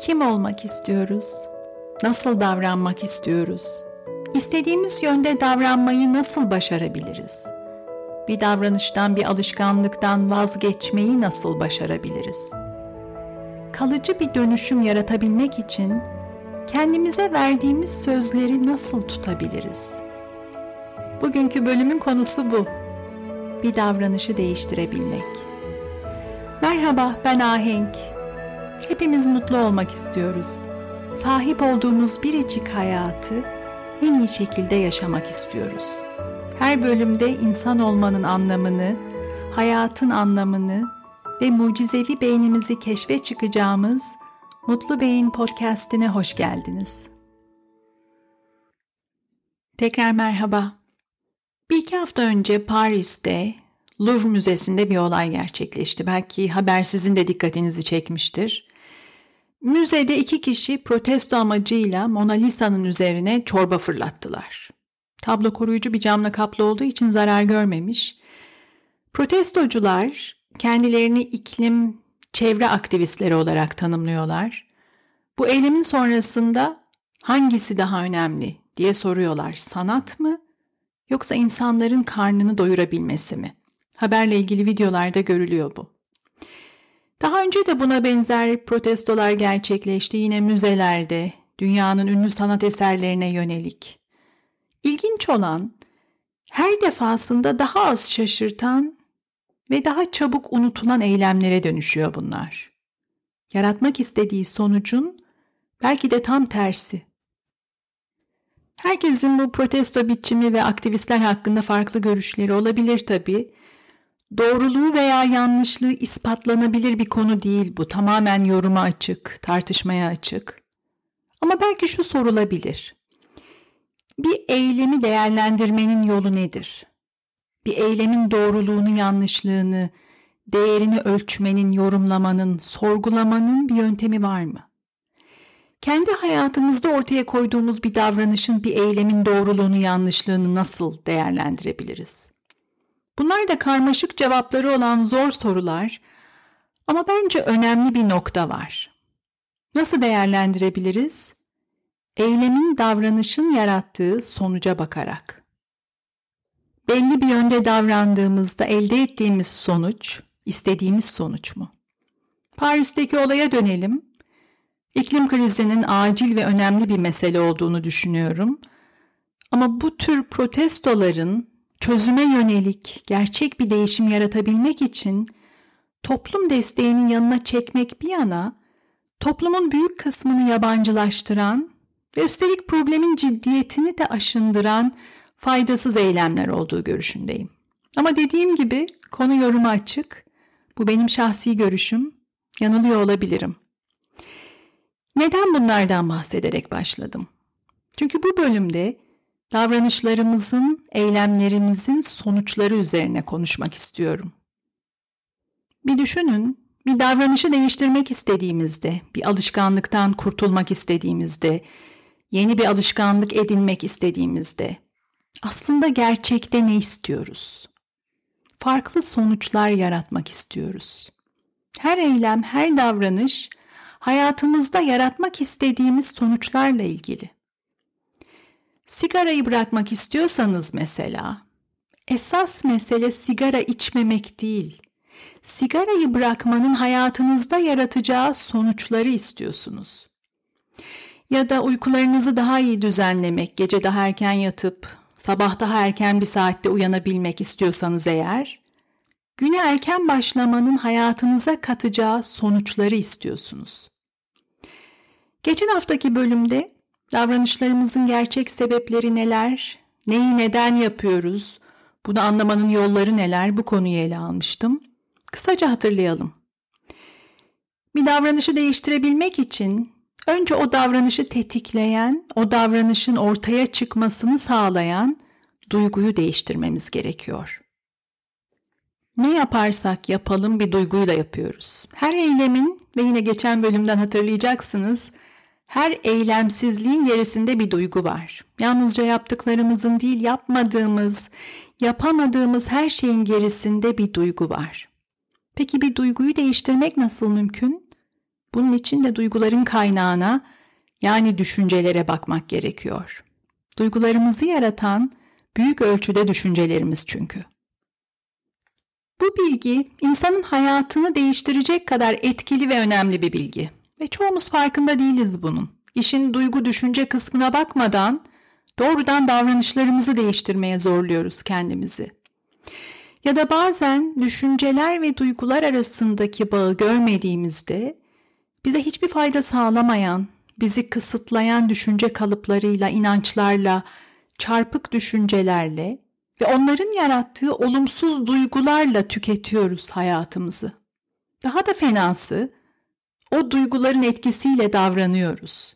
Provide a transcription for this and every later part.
Kim olmak istiyoruz? Nasıl davranmak istiyoruz? İstediğimiz yönde davranmayı nasıl başarabiliriz? Bir davranıştan, bir alışkanlıktan vazgeçmeyi nasıl başarabiliriz? Kalıcı bir dönüşüm yaratabilmek için kendimize verdiğimiz sözleri nasıl tutabiliriz? Bugünkü bölümün konusu bu. Bir davranışı değiştirebilmek. Merhaba, ben Ahenk. Hepimiz mutlu olmak istiyoruz. Sahip olduğumuz biricik hayatı en iyi şekilde yaşamak istiyoruz. Her bölümde insan olmanın anlamını, hayatın anlamını ve mucizevi beynimizi keşfe çıkacağımız Mutlu Beyin podcast'ine hoş geldiniz. Tekrar merhaba. Bir iki hafta önce Paris'te Louvre Müzesi'nde bir olay gerçekleşti. Belki haber sizin de dikkatinizi çekmiştir. Müzede iki kişi protesto amacıyla Mona Lisa'nın üzerine çorba fırlattılar. Tablo koruyucu bir camla kaplı olduğu için zarar görmemiş. Protestocular kendilerini iklim, çevre aktivistleri olarak tanımlıyorlar. Bu eylemin sonrasında hangisi daha önemli diye soruyorlar. Sanat mı yoksa insanların karnını doyurabilmesi mi? Haberle ilgili videolarda görülüyor bu. Daha önce de buna benzer protestolar gerçekleşti yine müzelerde, dünyanın ünlü sanat eserlerine yönelik. İlginç olan her defasında daha az şaşırtan ve daha çabuk unutulan eylemlere dönüşüyor bunlar. Yaratmak istediği sonucun belki de tam tersi. Herkesin bu protesto biçimi ve aktivistler hakkında farklı görüşleri olabilir tabii Doğruluğu veya yanlışlığı ispatlanabilir bir konu değil bu. Tamamen yoruma açık, tartışmaya açık. Ama belki şu sorulabilir. Bir eylemi değerlendirmenin yolu nedir? Bir eylemin doğruluğunu, yanlışlığını, değerini ölçmenin, yorumlamanın, sorgulamanın bir yöntemi var mı? Kendi hayatımızda ortaya koyduğumuz bir davranışın, bir eylemin doğruluğunu, yanlışlığını nasıl değerlendirebiliriz? Bunlar da karmaşık cevapları olan zor sorular ama bence önemli bir nokta var. Nasıl değerlendirebiliriz? Eylemin davranışın yarattığı sonuca bakarak. Belli bir yönde davrandığımızda elde ettiğimiz sonuç, istediğimiz sonuç mu? Paris'teki olaya dönelim. İklim krizinin acil ve önemli bir mesele olduğunu düşünüyorum. Ama bu tür protestoların çözüme yönelik gerçek bir değişim yaratabilmek için toplum desteğinin yanına çekmek bir yana toplumun büyük kısmını yabancılaştıran ve üstelik problemin ciddiyetini de aşındıran faydasız eylemler olduğu görüşündeyim. Ama dediğim gibi konu yoruma açık. Bu benim şahsi görüşüm. Yanılıyor olabilirim. Neden bunlardan bahsederek başladım? Çünkü bu bölümde davranışlarımızın, eylemlerimizin sonuçları üzerine konuşmak istiyorum. Bir düşünün, bir davranışı değiştirmek istediğimizde, bir alışkanlıktan kurtulmak istediğimizde, yeni bir alışkanlık edinmek istediğimizde aslında gerçekte ne istiyoruz? Farklı sonuçlar yaratmak istiyoruz. Her eylem, her davranış hayatımızda yaratmak istediğimiz sonuçlarla ilgili. Sigarayı bırakmak istiyorsanız mesela, esas mesele sigara içmemek değil. Sigarayı bırakmanın hayatınızda yaratacağı sonuçları istiyorsunuz. Ya da uykularınızı daha iyi düzenlemek, gece daha erken yatıp sabah daha erken bir saatte uyanabilmek istiyorsanız eğer, güne erken başlamanın hayatınıza katacağı sonuçları istiyorsunuz. Geçen haftaki bölümde Davranışlarımızın gerçek sebepleri neler? Neyi neden yapıyoruz? Bunu anlamanın yolları neler? Bu konuyu ele almıştım. Kısaca hatırlayalım. Bir davranışı değiştirebilmek için önce o davranışı tetikleyen, o davranışın ortaya çıkmasını sağlayan duyguyu değiştirmemiz gerekiyor. Ne yaparsak yapalım bir duyguyla yapıyoruz. Her eylemin ve yine geçen bölümden hatırlayacaksınız her eylemsizliğin gerisinde bir duygu var. Yalnızca yaptıklarımızın değil yapmadığımız, yapamadığımız her şeyin gerisinde bir duygu var. Peki bir duyguyu değiştirmek nasıl mümkün? Bunun için de duyguların kaynağına yani düşüncelere bakmak gerekiyor. Duygularımızı yaratan büyük ölçüde düşüncelerimiz çünkü. Bu bilgi insanın hayatını değiştirecek kadar etkili ve önemli bir bilgi. Ve çoğumuz farkında değiliz bunun. İşin duygu düşünce kısmına bakmadan doğrudan davranışlarımızı değiştirmeye zorluyoruz kendimizi. Ya da bazen düşünceler ve duygular arasındaki bağı görmediğimizde bize hiçbir fayda sağlamayan, bizi kısıtlayan düşünce kalıplarıyla, inançlarla, çarpık düşüncelerle ve onların yarattığı olumsuz duygularla tüketiyoruz hayatımızı. Daha da fenası, o duyguların etkisiyle davranıyoruz.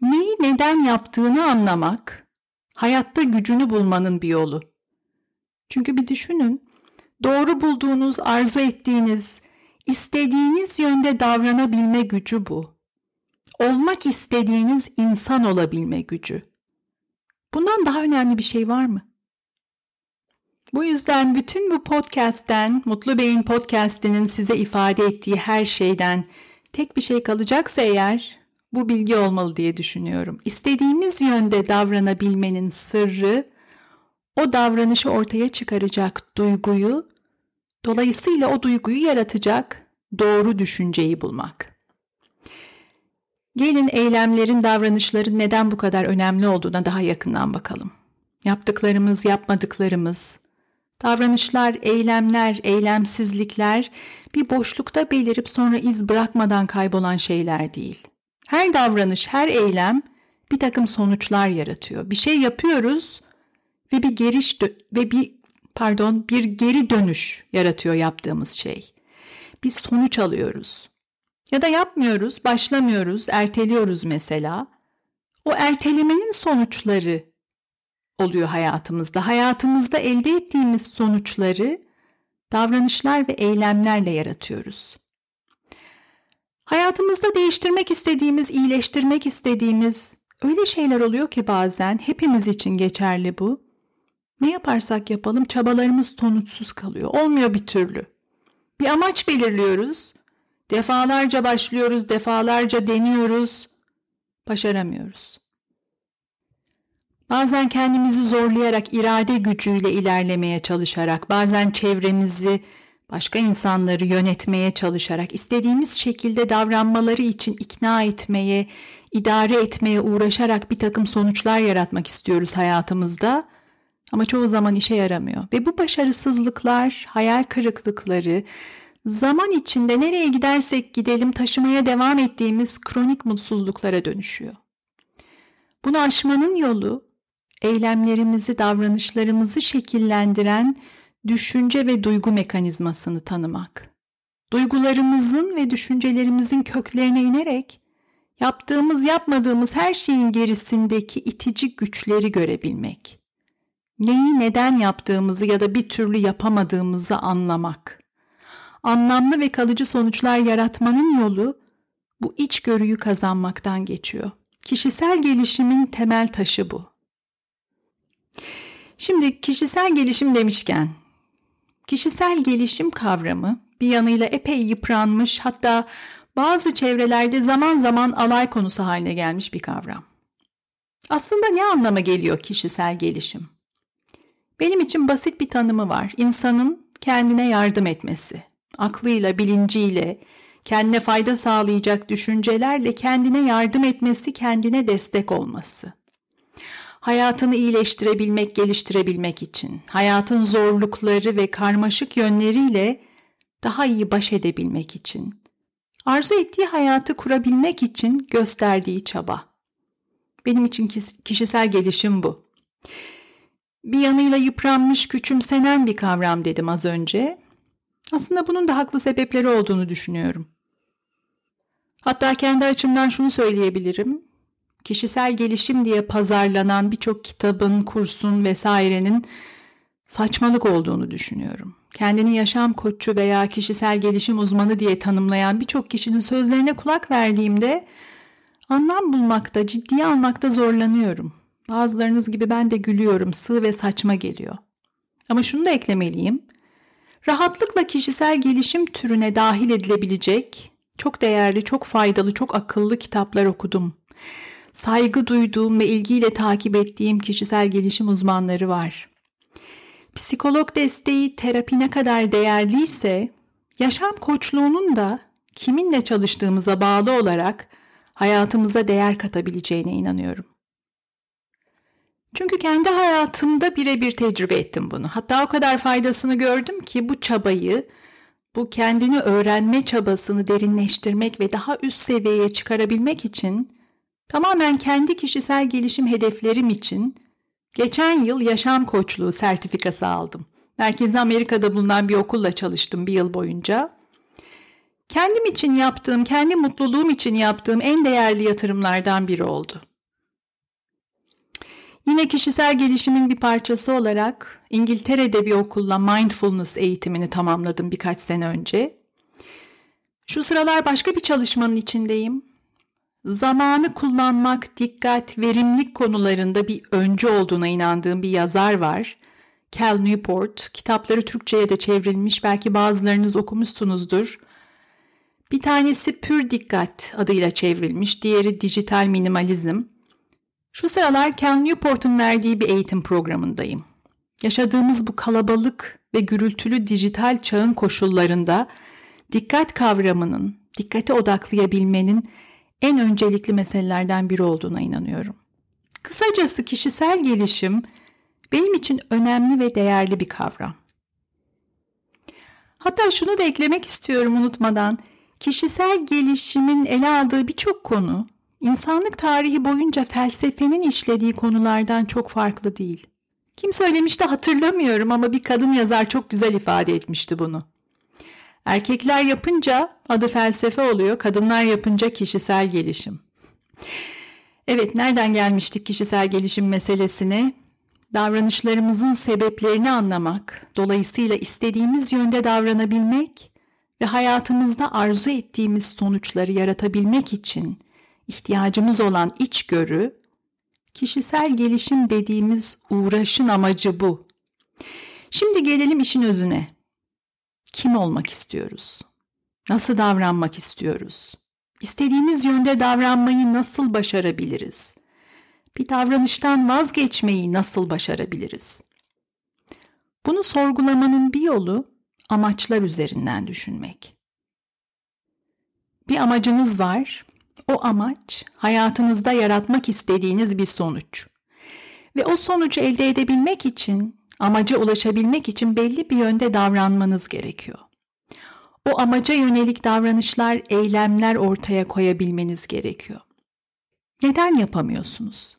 Neyi neden yaptığını anlamak, hayatta gücünü bulmanın bir yolu. Çünkü bir düşünün, doğru bulduğunuz, arzu ettiğiniz, istediğiniz yönde davranabilme gücü bu. Olmak istediğiniz insan olabilme gücü. Bundan daha önemli bir şey var mı? Bu yüzden bütün bu podcast'ten, Mutlu Beyin podcast'inin size ifade ettiği her şeyden tek bir şey kalacaksa eğer bu bilgi olmalı diye düşünüyorum. İstediğimiz yönde davranabilmenin sırrı o davranışı ortaya çıkaracak duyguyu, dolayısıyla o duyguyu yaratacak doğru düşünceyi bulmak. Gelin eylemlerin, davranışların neden bu kadar önemli olduğuna daha yakından bakalım. Yaptıklarımız, yapmadıklarımız, davranışlar, eylemler, eylemsizlikler bir boşlukta belirip sonra iz bırakmadan kaybolan şeyler değil. Her davranış, her eylem bir takım sonuçlar yaratıyor. Bir şey yapıyoruz ve bir geriş ve bir pardon bir geri dönüş yaratıyor yaptığımız şey. Bir sonuç alıyoruz. Ya da yapmıyoruz, başlamıyoruz, erteliyoruz mesela. O ertelemenin sonuçları oluyor hayatımızda. Hayatımızda elde ettiğimiz sonuçları davranışlar ve eylemlerle yaratıyoruz. Hayatımızda değiştirmek istediğimiz, iyileştirmek istediğimiz öyle şeyler oluyor ki bazen hepimiz için geçerli bu. Ne yaparsak yapalım çabalarımız sonuçsuz kalıyor. Olmuyor bir türlü. Bir amaç belirliyoruz. Defalarca başlıyoruz, defalarca deniyoruz. Başaramıyoruz. Bazen kendimizi zorlayarak irade gücüyle ilerlemeye çalışarak, bazen çevremizi, başka insanları yönetmeye çalışarak, istediğimiz şekilde davranmaları için ikna etmeye, idare etmeye uğraşarak bir takım sonuçlar yaratmak istiyoruz hayatımızda. Ama çoğu zaman işe yaramıyor. Ve bu başarısızlıklar, hayal kırıklıkları, zaman içinde nereye gidersek gidelim taşımaya devam ettiğimiz kronik mutsuzluklara dönüşüyor. Bunu aşmanın yolu eylemlerimizi, davranışlarımızı şekillendiren düşünce ve duygu mekanizmasını tanımak. Duygularımızın ve düşüncelerimizin köklerine inerek yaptığımız, yapmadığımız her şeyin gerisindeki itici güçleri görebilmek. Neyi neden yaptığımızı ya da bir türlü yapamadığımızı anlamak. Anlamlı ve kalıcı sonuçlar yaratmanın yolu bu içgörüyü kazanmaktan geçiyor. Kişisel gelişimin temel taşı bu. Şimdi kişisel gelişim demişken, kişisel gelişim kavramı bir yanıyla epey yıpranmış hatta bazı çevrelerde zaman zaman alay konusu haline gelmiş bir kavram. Aslında ne anlama geliyor kişisel gelişim? Benim için basit bir tanımı var. İnsanın kendine yardım etmesi, aklıyla, bilinciyle, kendine fayda sağlayacak düşüncelerle kendine yardım etmesi, kendine destek olması hayatını iyileştirebilmek, geliştirebilmek için, hayatın zorlukları ve karmaşık yönleriyle daha iyi baş edebilmek için, arzu ettiği hayatı kurabilmek için gösterdiği çaba. Benim için kişisel gelişim bu. Bir yanıyla yıpranmış, küçümsenen bir kavram dedim az önce. Aslında bunun da haklı sebepleri olduğunu düşünüyorum. Hatta kendi açımdan şunu söyleyebilirim kişisel gelişim diye pazarlanan birçok kitabın, kursun vesairenin saçmalık olduğunu düşünüyorum. Kendini yaşam koçu veya kişisel gelişim uzmanı diye tanımlayan birçok kişinin sözlerine kulak verdiğimde anlam bulmakta, ciddiye almakta zorlanıyorum. Bazılarınız gibi ben de gülüyorum, sığ ve saçma geliyor. Ama şunu da eklemeliyim. Rahatlıkla kişisel gelişim türüne dahil edilebilecek Çok değerli, çok faydalı, çok akıllı kitaplar okudum. Saygı duyduğum ve ilgiyle takip ettiğim kişisel gelişim uzmanları var. Psikolog desteği terapi ne kadar değerliyse, yaşam koçluğunun da kiminle çalıştığımıza bağlı olarak hayatımıza değer katabileceğine inanıyorum. Çünkü kendi hayatımda birebir tecrübe ettim bunu. Hatta o kadar faydasını gördüm ki bu çabayı, bu kendini öğrenme çabasını derinleştirmek ve daha üst seviyeye çıkarabilmek için tamamen kendi kişisel gelişim hedeflerim için geçen yıl yaşam koçluğu sertifikası aldım. Merkezi Amerika'da bulunan bir okulla çalıştım bir yıl boyunca. Kendim için yaptığım, kendi mutluluğum için yaptığım en değerli yatırımlardan biri oldu. Yine kişisel gelişimin bir parçası olarak İngiltere'de bir okulla mindfulness eğitimini tamamladım birkaç sene önce. Şu sıralar başka bir çalışmanın içindeyim. Zamanı kullanmak, dikkat, verimlilik konularında bir öncü olduğuna inandığım bir yazar var. Cal Newport. Kitapları Türkçe'ye de çevrilmiş. Belki bazılarınız okumuşsunuzdur. Bir tanesi Pür Dikkat adıyla çevrilmiş. Diğeri Dijital Minimalizm. Şu sıralar Cal Newport'un verdiği bir eğitim programındayım. Yaşadığımız bu kalabalık ve gürültülü dijital çağın koşullarında dikkat kavramının, dikkate odaklayabilmenin en öncelikli meselelerden biri olduğuna inanıyorum. Kısacası kişisel gelişim benim için önemli ve değerli bir kavram. Hatta şunu da eklemek istiyorum unutmadan. Kişisel gelişimin ele aldığı birçok konu insanlık tarihi boyunca felsefenin işlediği konulardan çok farklı değil. Kim söylemişti hatırlamıyorum ama bir kadın yazar çok güzel ifade etmişti bunu. Erkekler yapınca adı felsefe oluyor, kadınlar yapınca kişisel gelişim. Evet, nereden gelmiştik kişisel gelişim meselesine? Davranışlarımızın sebeplerini anlamak, dolayısıyla istediğimiz yönde davranabilmek ve hayatımızda arzu ettiğimiz sonuçları yaratabilmek için ihtiyacımız olan içgörü, kişisel gelişim dediğimiz uğraşın amacı bu. Şimdi gelelim işin özüne. Kim olmak istiyoruz? Nasıl davranmak istiyoruz? İstediğimiz yönde davranmayı nasıl başarabiliriz? Bir davranıştan vazgeçmeyi nasıl başarabiliriz? Bunu sorgulamanın bir yolu amaçlar üzerinden düşünmek. Bir amacınız var. O amaç hayatınızda yaratmak istediğiniz bir sonuç. Ve o sonucu elde edebilmek için Amaca ulaşabilmek için belli bir yönde davranmanız gerekiyor. O amaca yönelik davranışlar, eylemler ortaya koyabilmeniz gerekiyor. Neden yapamıyorsunuz?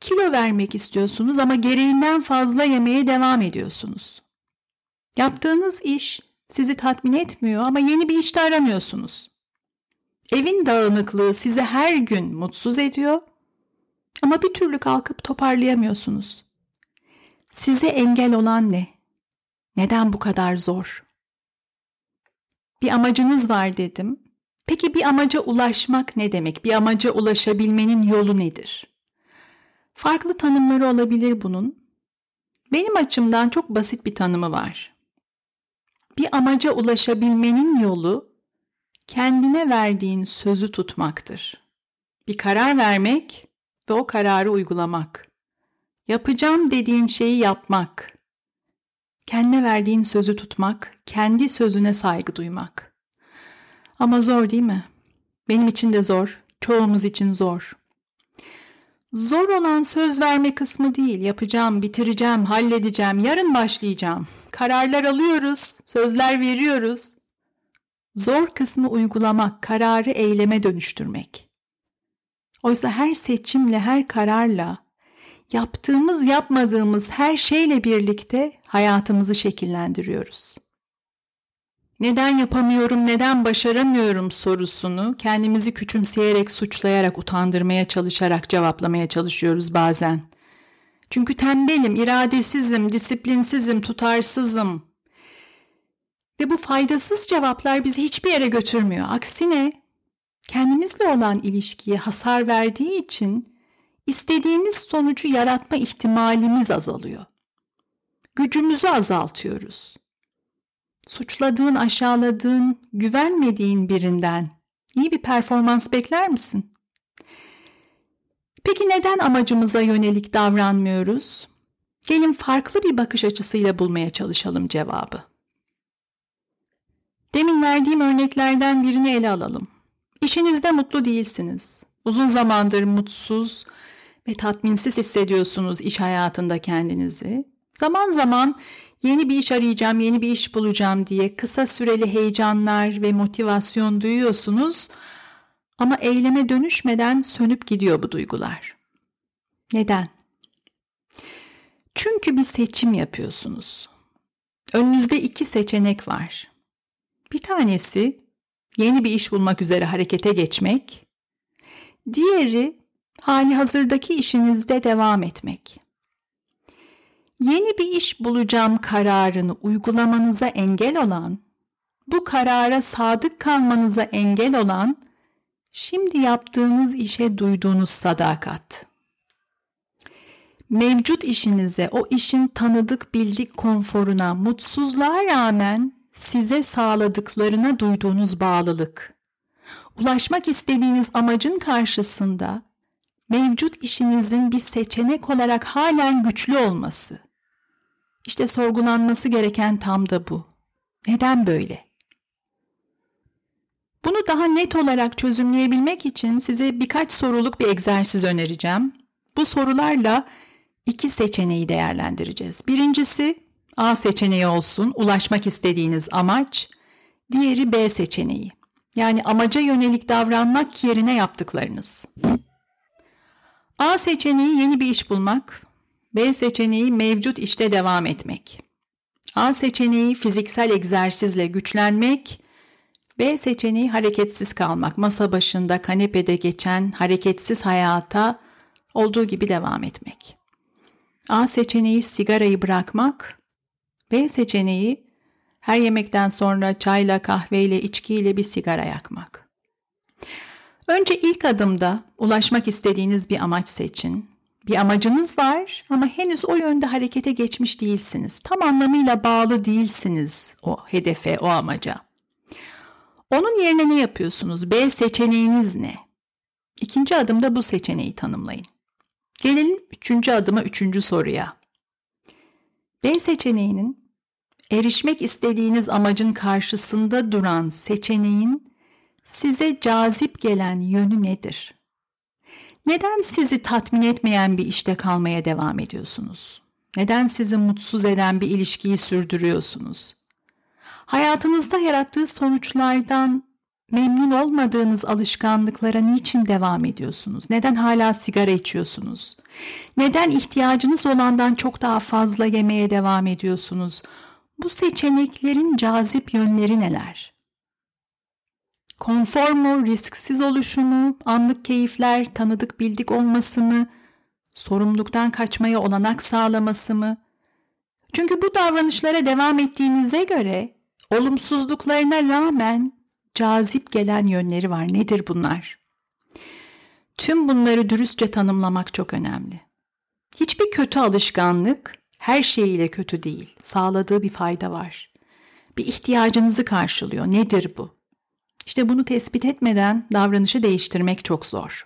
Kilo vermek istiyorsunuz ama gereğinden fazla yemeye devam ediyorsunuz. Yaptığınız iş sizi tatmin etmiyor ama yeni bir iş de aramıyorsunuz. Evin dağınıklığı sizi her gün mutsuz ediyor ama bir türlü kalkıp toparlayamıyorsunuz. Size engel olan ne? Neden bu kadar zor? Bir amacınız var dedim. Peki bir amaca ulaşmak ne demek? Bir amaca ulaşabilmenin yolu nedir? Farklı tanımları olabilir bunun. Benim açımdan çok basit bir tanımı var. Bir amaca ulaşabilmenin yolu kendine verdiğin sözü tutmaktır. Bir karar vermek ve o kararı uygulamak. Yapacağım dediğin şeyi yapmak. Kendine verdiğin sözü tutmak, kendi sözüne saygı duymak. Ama zor değil mi? Benim için de zor, çoğumuz için zor. Zor olan söz verme kısmı değil, yapacağım, bitireceğim, halledeceğim, yarın başlayacağım. Kararlar alıyoruz, sözler veriyoruz. Zor kısmı uygulamak, kararı eyleme dönüştürmek. Oysa her seçimle, her kararla yaptığımız yapmadığımız her şeyle birlikte hayatımızı şekillendiriyoruz. Neden yapamıyorum, neden başaramıyorum sorusunu kendimizi küçümseyerek, suçlayarak, utandırmaya çalışarak cevaplamaya çalışıyoruz bazen. Çünkü tembelim, iradesizim, disiplinsizim, tutarsızım. Ve bu faydasız cevaplar bizi hiçbir yere götürmüyor. Aksine kendimizle olan ilişkiye hasar verdiği için istediğimiz sonucu yaratma ihtimalimiz azalıyor. Gücümüzü azaltıyoruz. suçladığın, aşağıladığın, güvenmediğin birinden iyi bir performans bekler misin? Peki neden amacımıza yönelik davranmıyoruz? Gelin farklı bir bakış açısıyla bulmaya çalışalım cevabı. Demin verdiğim örneklerden birini ele alalım. İşinizde mutlu değilsiniz. Uzun zamandır mutsuz ve tatminsiz hissediyorsunuz iş hayatında kendinizi. Zaman zaman yeni bir iş arayacağım, yeni bir iş bulacağım diye kısa süreli heyecanlar ve motivasyon duyuyorsunuz ama eyleme dönüşmeden sönüp gidiyor bu duygular. Neden? Çünkü bir seçim yapıyorsunuz. Önünüzde iki seçenek var. Bir tanesi yeni bir iş bulmak üzere harekete geçmek. Diğeri hali hazırdaki işinizde devam etmek. Yeni bir iş bulacağım kararını uygulamanıza engel olan, bu karara sadık kalmanıza engel olan, şimdi yaptığınız işe duyduğunuz sadakat. Mevcut işinize, o işin tanıdık bildik konforuna, mutsuzluğa rağmen size sağladıklarına duyduğunuz bağlılık. Ulaşmak istediğiniz amacın karşısında mevcut işinizin bir seçenek olarak halen güçlü olması. İşte sorgulanması gereken tam da bu. Neden böyle? Bunu daha net olarak çözümleyebilmek için size birkaç soruluk bir egzersiz önereceğim. Bu sorularla iki seçeneği değerlendireceğiz. Birincisi A seçeneği olsun, ulaşmak istediğiniz amaç. Diğeri B seçeneği. Yani amaca yönelik davranmak yerine yaptıklarınız. A seçeneği yeni bir iş bulmak, B seçeneği mevcut işte devam etmek. A seçeneği fiziksel egzersizle güçlenmek, B seçeneği hareketsiz kalmak, masa başında kanepede geçen hareketsiz hayata olduğu gibi devam etmek. A seçeneği sigarayı bırakmak, B seçeneği her yemekten sonra çayla, kahveyle, içkiyle bir sigara yakmak. Önce ilk adımda ulaşmak istediğiniz bir amaç seçin. Bir amacınız var ama henüz o yönde harekete geçmiş değilsiniz. Tam anlamıyla bağlı değilsiniz o hedefe, o amaca. Onun yerine ne yapıyorsunuz? B seçeneğiniz ne? İkinci adımda bu seçeneği tanımlayın. Gelelim üçüncü adıma, üçüncü soruya. B seçeneğinin erişmek istediğiniz amacın karşısında duran seçeneğin size cazip gelen yönü nedir? Neden sizi tatmin etmeyen bir işte kalmaya devam ediyorsunuz? Neden sizi mutsuz eden bir ilişkiyi sürdürüyorsunuz? Hayatınızda yarattığı sonuçlardan memnun olmadığınız alışkanlıklara niçin devam ediyorsunuz? Neden hala sigara içiyorsunuz? Neden ihtiyacınız olandan çok daha fazla yemeye devam ediyorsunuz? Bu seçeneklerin cazip yönleri neler? Konfor mu, risksiz oluşu mu, anlık keyifler, tanıdık bildik olması mı, sorumluluktan kaçmaya olanak sağlaması mı? Çünkü bu davranışlara devam ettiğinize göre olumsuzluklarına rağmen cazip gelen yönleri var. Nedir bunlar? Tüm bunları dürüstçe tanımlamak çok önemli. Hiçbir kötü alışkanlık her şeyiyle kötü değil. Sağladığı bir fayda var. Bir ihtiyacınızı karşılıyor. Nedir bu? İşte bunu tespit etmeden davranışı değiştirmek çok zor.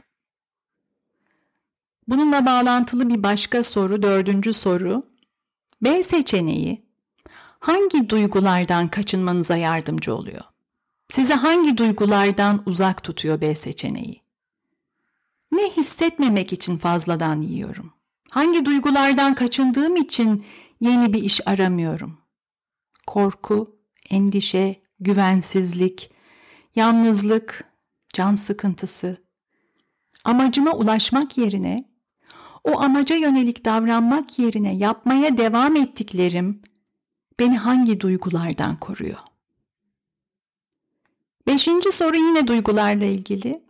Bununla bağlantılı bir başka soru, dördüncü soru. B seçeneği hangi duygulardan kaçınmanıza yardımcı oluyor? Sizi hangi duygulardan uzak tutuyor B seçeneği? Ne hissetmemek için fazladan yiyorum? Hangi duygulardan kaçındığım için yeni bir iş aramıyorum? Korku, endişe, güvensizlik, yalnızlık, can sıkıntısı. Amacıma ulaşmak yerine, o amaca yönelik davranmak yerine yapmaya devam ettiklerim beni hangi duygulardan koruyor? Beşinci soru yine duygularla ilgili.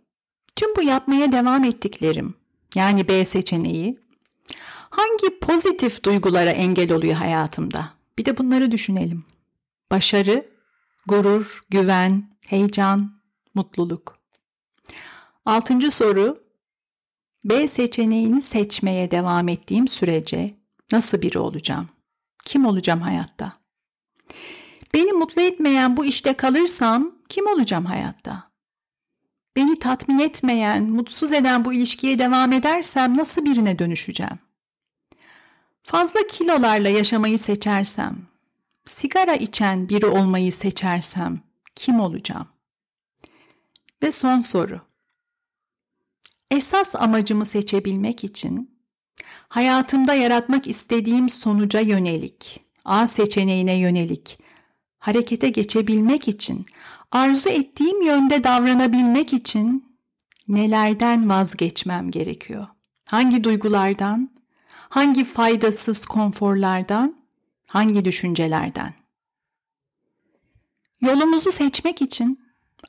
Tüm bu yapmaya devam ettiklerim, yani B seçeneği, hangi pozitif duygulara engel oluyor hayatımda? Bir de bunları düşünelim. Başarı, gurur, güven, heyecan, mutluluk. Altıncı soru, B seçeneğini seçmeye devam ettiğim sürece nasıl biri olacağım? Kim olacağım hayatta? Beni mutlu etmeyen bu işte kalırsam kim olacağım hayatta? Beni tatmin etmeyen, mutsuz eden bu ilişkiye devam edersem nasıl birine dönüşeceğim? Fazla kilolarla yaşamayı seçersem, sigara içen biri olmayı seçersem kim olacağım? Ve son soru. Esas amacımı seçebilmek için hayatımda yaratmak istediğim sonuca yönelik, A seçeneğine yönelik harekete geçebilmek için, arzu ettiğim yönde davranabilmek için nelerden vazgeçmem gerekiyor? Hangi duygulardan, hangi faydasız konforlardan, hangi düşüncelerden? Yolumuzu seçmek için,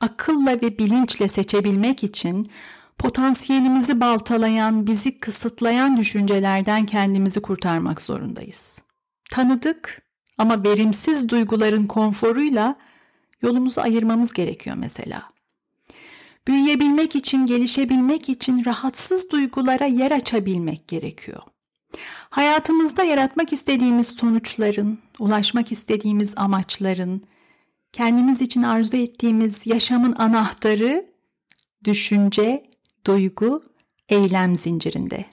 akılla ve bilinçle seçebilmek için potansiyelimizi baltalayan, bizi kısıtlayan düşüncelerden kendimizi kurtarmak zorundayız. Tanıdık ama verimsiz duyguların konforuyla yolumuzu ayırmamız gerekiyor mesela. Büyüyebilmek için, gelişebilmek için rahatsız duygulara yer açabilmek gerekiyor. Hayatımızda yaratmak istediğimiz sonuçların, ulaşmak istediğimiz amaçların, kendimiz için arzu ettiğimiz yaşamın anahtarı düşünce, duygu, eylem zincirinde.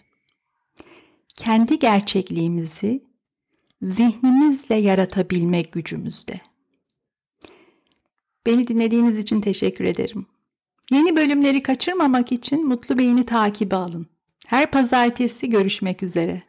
Kendi gerçekliğimizi zihnimizle yaratabilmek gücümüzde. Beni dinlediğiniz için teşekkür ederim. Yeni bölümleri kaçırmamak için Mutlu Beyni takibi alın. Her pazartesi görüşmek üzere.